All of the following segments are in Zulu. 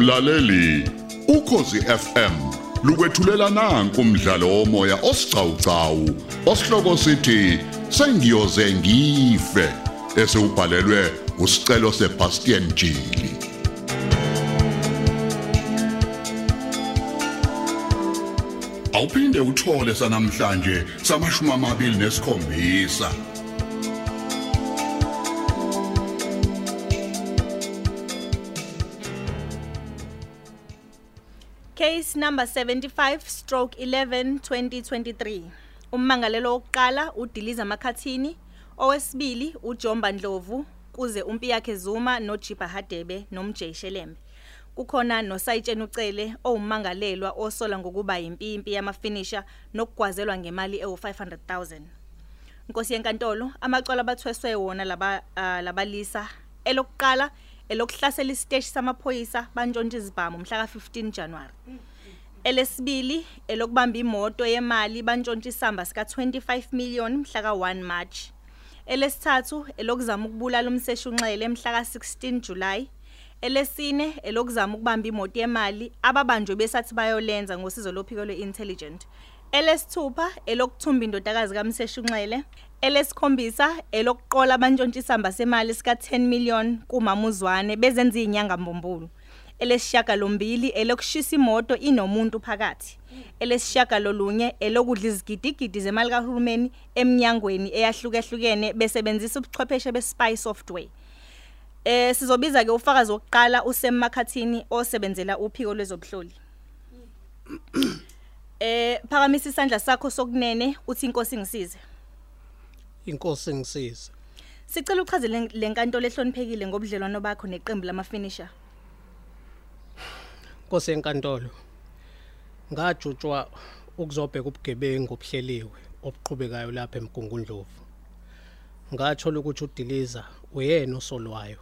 Mlaleli, ukhosi FM lukwethulela nanku umdlalo womoya osiqhawqhawo osihloko sithi sengiyoze ngife esewubhalelwe usicelo seBastian Jili. Awuphinde uthole sanamhlanje samashumi amabili nesikhombisa. Case number 75 stroke 11 2023. Ummangalelo wokuqala uDiliza Makhathini, owesibili uJomba Ndlovu, kuze umpi yakhe Zuma noJiba Hadebe nomJ Shelembe. Kukhona noSayitsheni ucele owummangalelwa osola ngokuba yimpimpi yamafinisher nokugwazelwa ngemali ewu500000. Inkosi yenkantolo amacala abathweswe wona laba ah, labalisa elokuqala elokuhlasela isiteshi samaphoyisa bantshontsha izibhamu mhla ka15 January. Elesibili elokubamba imoto yemali bantshontsha isamba sika 25 million mhla ka1 March. Elesithathu elokuzama ukubulala umseshi unxele mhla ka16 July. Elesine elokuzama ukubamba imoto yemali ababanjwe besathi bayolenza ngosizo lophiko lweintelligent. Elesithupha elokuthumba indodakazi kaMseshi unxele. Elesikhombisa elokuqola abantshontsha isamba semali sika 10 million kumamuzwane bezenza inyanga mbombulu. Elesishaka lombili elokushisa imoto inomuntu phakathi. Elesishaka lolunye elokudla izigidigidi zemali kahulumeni eminyangweni eyahlukehlukene besebenzisa ubuchwepheshe bespy software. Eh sizobiza ke ufakazi wokuqala usemmakhathini osebenzela uphiko lwezobuhloli. Eh phakamisa isandla sakho sokunene uthi inkosi ngisize. Inkosi ngisize Sicela uchazele lenkantolo ehloniphekile ngobudlelwano bakho neqembu lamafinisher. inkosi enkantolo ngajutshwa ukuzobheka ubugebengu obuhleliwe obuqhubekayo lapha emgungundlovu. Ngathola ukuthi udiliza uyena osolwayo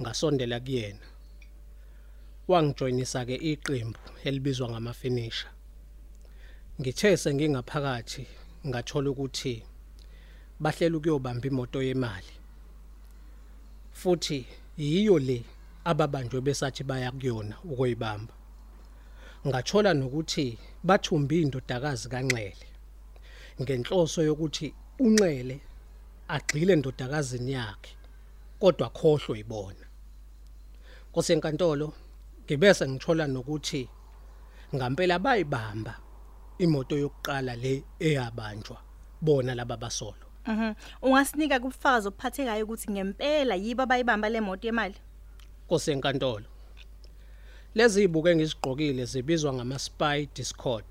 ngasondela kuyena. Wangijoyinisa ke iqembu elibizwa ngamafinisher ngithe sengingaphakathi ngathola ukuthi bahlela ukuyobamba imoto yemali. Futhi yiyo le ababanjwe besathi baya kuyona ukuyibamba ngathola nokuthi bathumba indodakazi kanxele. Ngenhloso yokuthi unxele agxile endodakazini yakhe kodwa khohlwe ibona. Kosenkantolo ngibese ngithola nokuthi ngampela bayibamba imoto yokuqala le eyabanjwa bona laba basolo. Mhm. Ungasinika kubufakazi obuphathekayo ukuthi ngempela yiba bayibamba le moto yemali. kosenkantolo lezi ibuke engizigqokile zibizwa ngama spy discord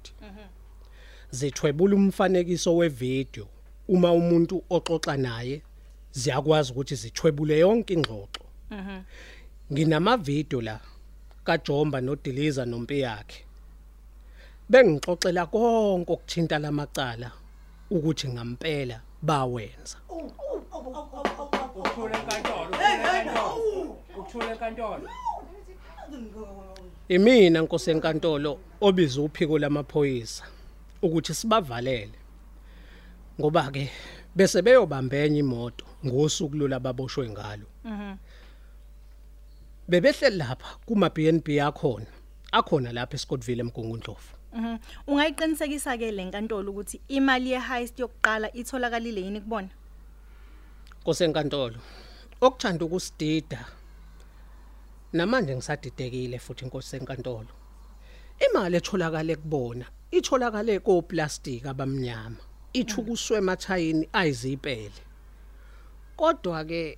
zithwebula umfanekiso wevideo uma umuntu oxoxa naye ziyakwazi ukuthi zithwebule yonke ingxoxo. Nginama video la kaJomba noDiliza nompi yakhe bengixoxela konke okuthinta lamacala ukuthi ngampela bawenza Ukuthula enkantolo. Ukuthula enkantolo. Imina Nkosi enkantolo obiza uphiko lamaphoyisa ukuthi sibavalele. Ngoba ke bese beyobambenya imoto ngosuku lola baboshwe ngalo. Mhm. Bebehle lapha kuma BNB yakhona. Akhona lapha eScottville emgungundlovu. Mhm. Ungayiqinisekisa ke lenkantolo ukuthi imali ye heist yokuqala itholakalile yini kubona? Nkosi enkantolo. Okuthanda ukusidida. Namanje ngisadidekile futhi Nkosi enkantolo. Imali etholakala kubona itholakale koplastic abamnyama. Ithukuswe emathayini ayizipele. Kodwa ke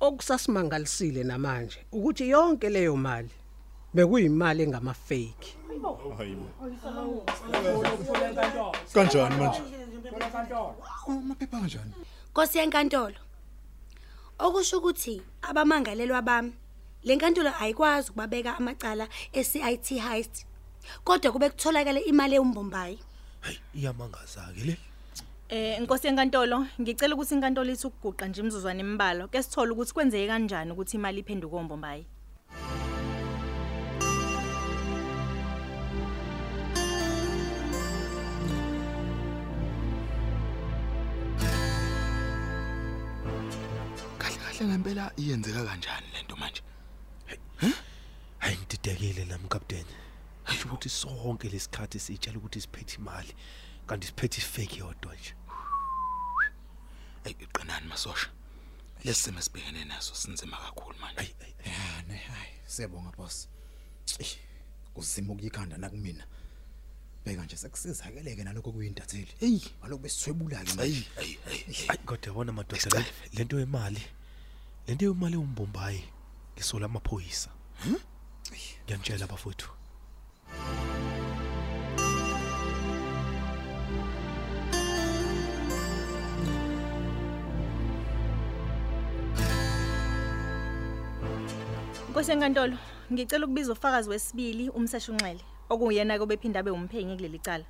okusasimangalisile namanje ukuthi yonke leyo mali bekuyimali engama fake. Ukuthula enkantolo. Kanjani manje? Ukuthula enkantolo. Amaphepha kanjani? Nkosi yenkantolo. Okusho ukuthi abamangalelwa bami lenkantolo ayikwazi ukubabeka amacala eCIT heist. Kodwa kube kutholakala imali eumbombayi. Hey, iyamangaza ke le. Eh inkosi yenkantolo ngicela ukuthi inkantolo ithi ukuguqa nje imizuzwana embalo ke sithola ukuthi kwenzeke kanjani ukuthi imali iphenduke ombombayi. Kahle kahle ngempela iyenzeka kanjani lento manje? Hey, hayi ngididekile nami kapteni Hayi ukuthi sonke lesikhathi sitshela ukuthi siphethe imali kanti siphethe ifake yodwa nje. Ey iqinani masosha. Lesimo sibhekene naso sinzima kakhulu manje. Ayi ayi Ya ne hayi siyabonga boss. Eish, Kuzima ukuyikhanda nakumina. Bheka nje sekusizakeleke nalokho kuyintatheli. Hey, ngalokho besithwebula ke Ayi ayi ayi. Ayi kodwa yabona madoda le- lento yemali. Lento yemali umbombayi ngisola amaphoyisa. Hm? Ngiyantshela bafowethu. Nkosi enkantolo, ngicela ukubiza ufakazi wesibili umseshunxele okuyena kobephinda abe umphenyi kuleli cala.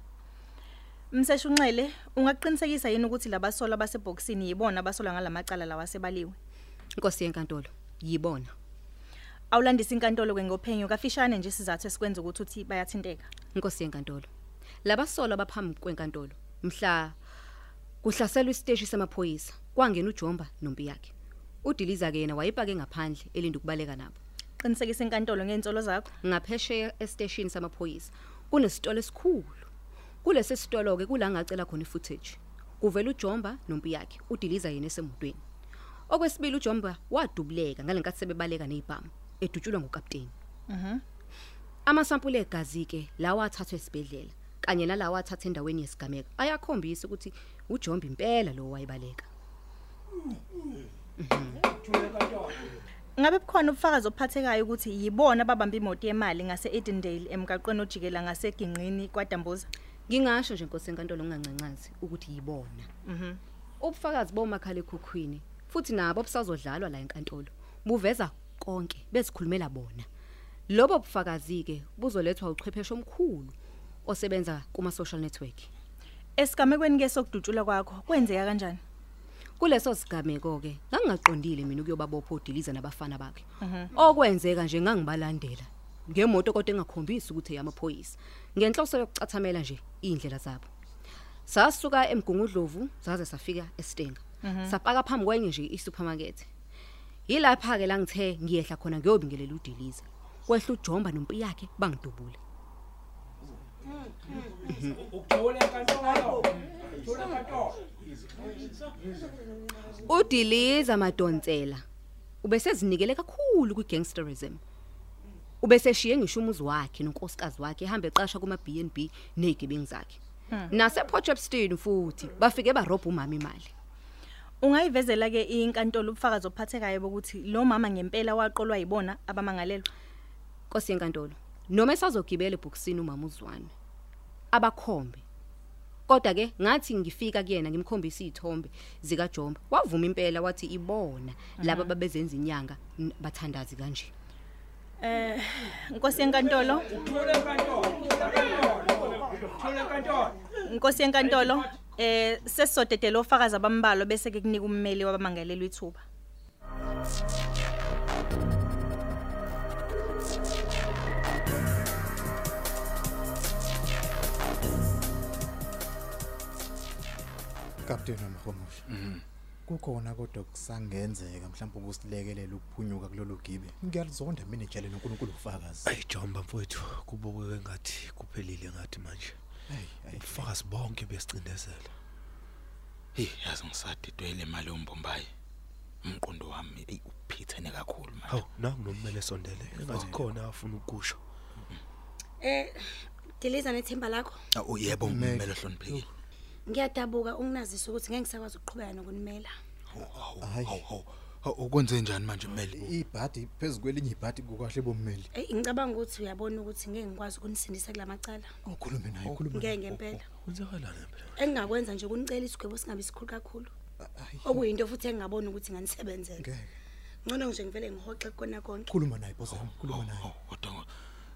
Mseshunxele, ungaqinisekisa yini ukuthi labasola basebhokisini yibona abasola ngalamacala lawa sebaliwe? Inkosi yenkantolo, yibona. Awulandisa inkantolo kwengophenyo kafishane nje sizathu esikwenza ukuthi uthi bayathinteka. Inkosi yenkantolo. Labasola baphambi kwenkantolo. Mhla kuhlaselwa isiteshi semaphoyisa, kwangena uJomba nompi yakhe. Udiliza ke yena wayipake ngaphandle elinda ukubaleka nabo. Qinisekisa inkantolo ngeentsolo zakho. Ngaphesheya estation samaphoyisa kunesitolo esikhulu. Kulesi sitolo ke kula ngacela khona ifootage. Kuvela uJomba nompi yakhe, udiliza yena esemotweni. Okwesibili uJomba wadubuleka ngalenkathi sebebaleka nezibhamu, edutshulwa ngukapteni. Mhm. Amasampule egazi ke lawa athathwe esibedlela kanye nalawa athathwe endaweni yesigameko ayakhombisa ukuthi uJomba impela lo wayibaleka. Ngabe bukhona ubufakazi obuphathekayo ukuthi yibona ababamba imoto yemali ngase Edendale emgaqweni ojikela ngaseginqini kwaDambuza. Ngingasho nje inkosi enkantolo ngingancancazi ukuthi yibona. Mhm. Ubufakazi bomakhala ekhukhwini futhi nabo obusazodlalwa la enkantolo buveza konke bezikhulumela bona. Lobo bufakazi ke buzolethwa uchwepheshe omkhulu osebenza kuma social network. Esigamekweni ke sokudutshula kwakho kwenzeka kanjani? Kuleso sigameko ke ngangaqondile mina ukuyobabopha udiliza nabafana bakhe. Okwenzeka nje ngangibalandela ngemoto kodwa engakhombisi ukuthi eyamaphoyisa. Ngenhloso yokucathamela nje indlela zabo. Sasuka emgungudlovu saze safika eStenga. Sapaka phambi kwenye nje isupermarket. Yilapha ke la ngithe ngiyehla khona ngiyobingelela udiliza. Kwehla uJomba nompi yakhe bangidubule. Ukuthula enkantolo. Ukuthula enkantolo. Udiliza madonsela. Ubesezinikele kakhulu kwigangsterism. Ubeseshiye ngisho umuzi wakhe nonkosikazi wakhe ehamba eqasha kuma B&B nezigebengu zakhe. Nase Potchefstroom futhi bafike barobha umama imali. Ungayivezela ke inkantolo ubufakazi obuphathekayo bokuthi lo mama ngempela waqolwa yibona abamangalelwa. Nkosi yenkantolo. Noma esazogibela ebhokisini umama uzwane. Abakhombe. Kodwa ke ngathi ngifika kuyena ngimkhombisa izithombe zika Jomba. Wavuma impela wathi ibona laba babezenza inyanga n- bathandazi kanje. Eh Nkosi yenkantolo, Ukuthula enkantolo. Ukuthula enkantolo. Nkosi yenkantolo, eh sesizodedela ofakazi abambalo bese ke kunika ummeli wabamangalelwa ithuba. Captain Mahomush. Kukhona kodwa kusangenzeka mhlawumbe ukusilekelela ukuphunyuka kulolu gibe. Ngiyalizonda mina ejele noNkulunkulu ufakazi. Ayi Jomba mfowethu kubukeke ngathi kuphelile ngathi manje. Hey, hey. Ubufakazi bonke besicindezela. Hey yazi ngisadidwele imali yombombayi. Umqondo wami ey uphithene kakhulu manje. Hawu nangu nomele sondele. Engathi khona afuna ukusho. Eh Diliza nethemba lakho. Oh yebo ummeli ohloniphekile. Ngiyadabuka ukunazisa ukuthi ngeke ngisakwazi ukuqhubeka nokunimela. Hayi. Hawu hawu ukwenze njani manje ummeli? Ibhadi phezulu kwelinye ibhadi kukahle bommeli. Eh ngicabanga ukuthi uyabona ukuthi ngeke ngikwazi ukunisindisa kulamacala. Ukhulume naye, ukhulume. Ngeke ngempela. Kwenzakalani phela? Engingakwenza nje ukunicela isigwebo singabe sikhulu kakhulu. Hayi. Okuyinto futhi engingabona ukuthi nganisebenzela. Ngeke. Ngcono nje ngivele ngihoxe kona konke. Khuluma naye boss wami, khuluma naye. Kodwa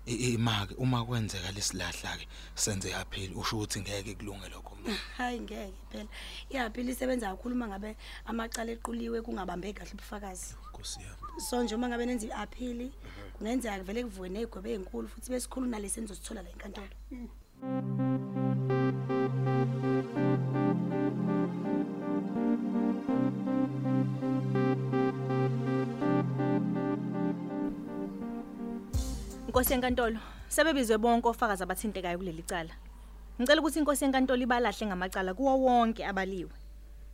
imake uma kwenzeka lesilahla ke senze appeal usho ukuthi ngeke kulunge lokho. Hayi ngeke phela. Iyaphila isebenza kakhulu uma ngabe amacala equliwe kungabambe kahle ubufakazi. Nkosi yami. So nje uma ngabe nenza i-appeal kungenzeka vele kuvuke nezigwebo ezinkulu futhi besikhulu nalesi enizosithola la enkantolo. Inkosi enkantolo, sebebizwe bonke ofakazi abathintekayo kuleli cala. Ngicela ukuthi inkosi enkantolo ibalahle ngamacala kuwo wonke abaliwe.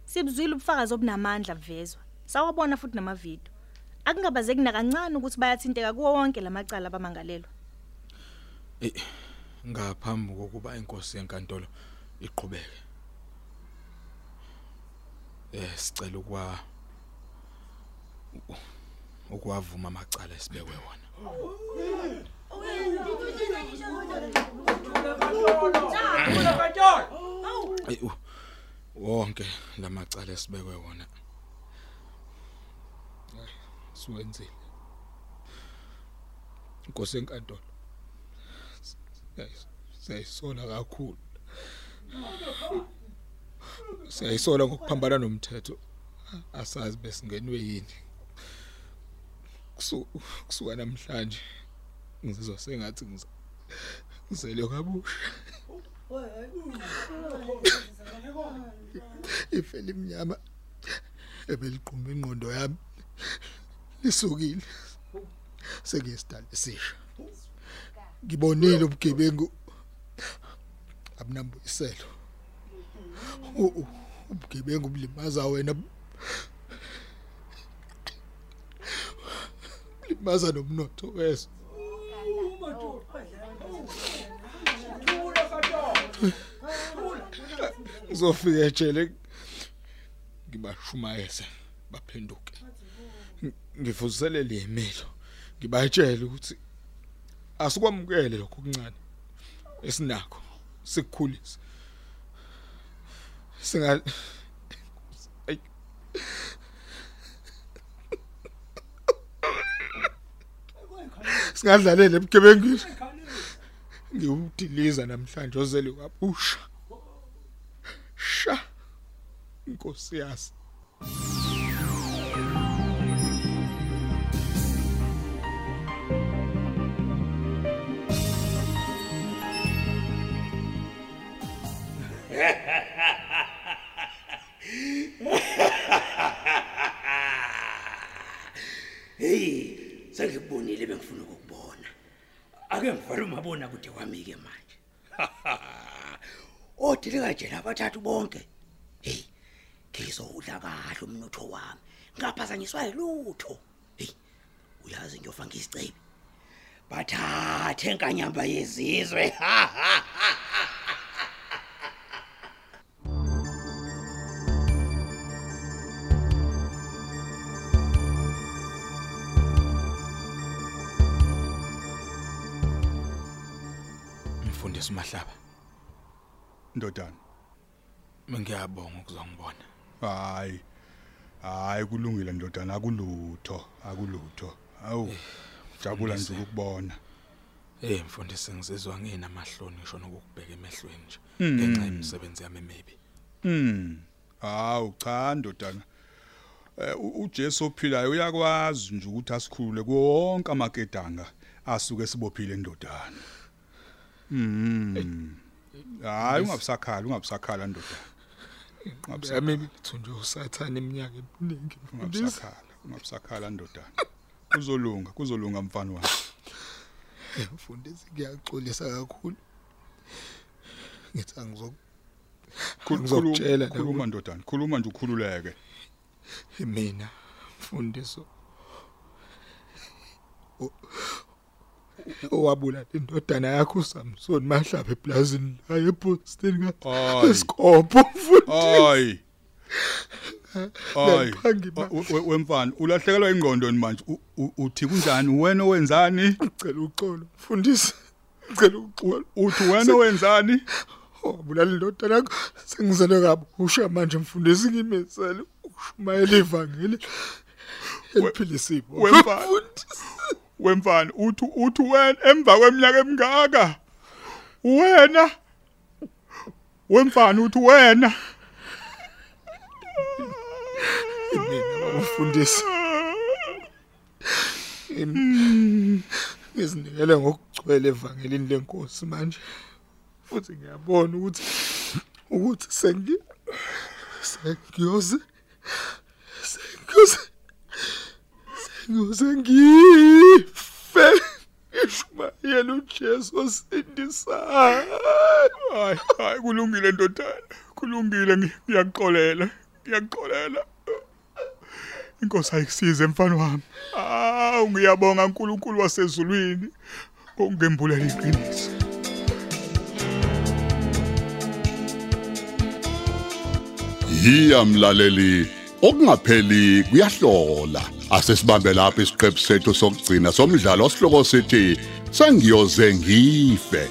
Sibuzwile ubufakazi obunamandla buvezwa. Sawabona futhi namavidiyo. Akungabazeki nakancane ukuthi bayathinteka kuwo wonke lamacala abamangalelwa. Eh ngaphambi kokuba inkosi yenkantolo iqhubeke. Eh sicela ukwa ukwavuma amacala esibekwe wona. Wonke lamacala esibekwe wona. Siwenzile. Inkosi enkantolo. Siyayisola kakhulu. Siyayisola ngokuphambana nomthetho. Asazi besingenwe yini. Kusu- Kusuka namhlanje ngizizwa sengathi ngiza ngizele kabusha. Ife limnyama ebeliqhuma ingqondo yami lisukile. Sekuyisidala esisha. Ngibonile ubugebengu abunambuyiselo. Ubugebengu bulimaza wena. Limaza nomnotho wezwe. Ngizofika ejele ngibashumayeze baphenduke. Ng- Ngivuselele imilo. Ngibatshele ukuthi asikwamukele lokho okuncane esinakho sikukhulisa. Singa Singadlalela ebugebengwini. Ngiwudiliza namhlanje ozele kabusha. Sha. Inkosi yasi. Sengikubonile bengifuna ukukubona. Ake ngivale umabona kude kwami ke manje. Odile kanje abathathu bonke hey ngizowudla kahle umnotho wami. Ngaphazanyiswa yilutho. Hey uyazi ngiyofa ngisicebi bathathe enkanyamba yezizwe. Mfundisi Mahlaba, ndodana. Ngiyabonga ukuzongibona. hayi hayi kulungile ndodana akulutho akulutho. Awu jabula nje ukubona Eh mfundisi ngizizwa nginamahloni ngisho nokukubheka emehlweni nje Mm. ngenxa yemisebenzi yami maybe. mm hawu cha ndodana. Eh uJesu ophilayo uyakwazi nje ukuthi asikhulule konke amaketanga asuke sibophile ndodana. Mm hayi ungabusakhala ungabusakhala ndodana Yami ngithunjwe usathana iminyaka eminingi mfundisi. ungabusakhala ungabusakhala ndodana kuzolunga kuzolunga mfana wami Eh, Mfundisi ngiyaxolisa kakhulu. Ngithi angizok Ngizokutshela khuluma la khuluma ndodana khuluma nje ukhululeke mina mfundiso. O- Owabula indodana yakho uSamson Mahlaba eplazini la ePostini Hayi. kaSkopo mfundisi. hayi hayi wemfana ulahlekelwa ingqondweni manje uthi kunjani wena owenzani Ngicela uxolo mfundisi. Ngicela uxolo. uthi wena owenzani Wabulala indodana yakho sengizele kabusha manje mfundisi ngimesele ukushumayela ivangeli eliphilisiwe. wemfana wemfana. Uthi uthi wena emva kweminyaka emingaka wena wemfana uthi wena. Umfundisi ngizinikele ngokugcwele evangelini lenkosi manje. Futhi ngiyabona ukuthi ukuthi sengi sengiyoze sengiyoze sengiyoze ngife Yena uJesu osindisayo. Hayi, hayi kulungile ndodana. Kulungile ngi- ngiyaxolela. Ngiyaxolela. Inkosi ayikusize mfana wami. Awu ngiyabonga uNkulunkulu wasezulwini ngokungembulela iqiniso. Yiya mlaleli okungapheli kuyahlola. Asesibambe lapha isiqephu sethu sokugcina somdlalo osihloko sithi sengiyoze ngife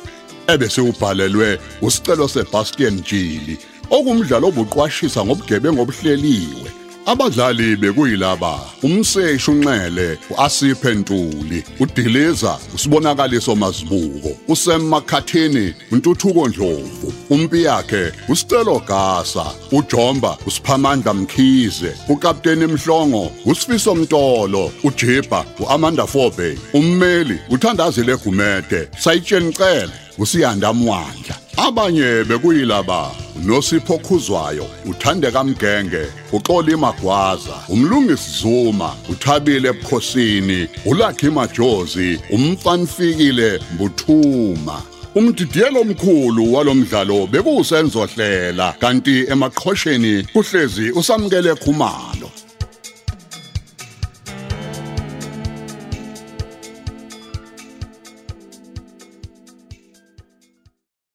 ebese ubhalelwe usicelo seBastian Jili okumdlalo obuqwashisa ngobugebengu obuhleliwe. Abadlali bekuyilaba umseshi unxele uAsiphe Ntuli uDiliza usibonakaliso mazibuko uSam Makhathini uNtuthuko Ndlovu umpi yakhe uSicelo Gasa uJomba usiphamandla Mkhize uKapteni Mhlongo uSifiso Mtolo uJiba uAmanda Fobe ummeli uthandazile Gumede sayitsheni cele usiyanda Mwandla. Abanye bekuyilaba. uNosipho Khuzwayo uthandeka Mgenge uXoli Magwaza umlungisi Zuma uthabile ebukhosini uLakhi Majozi umfanfikile Mbuthuma. Umdidiyelo omkhulu walomdlalo bekusenzo hlela kanti emaqhosheni kuhlezi usamkele Khumalo.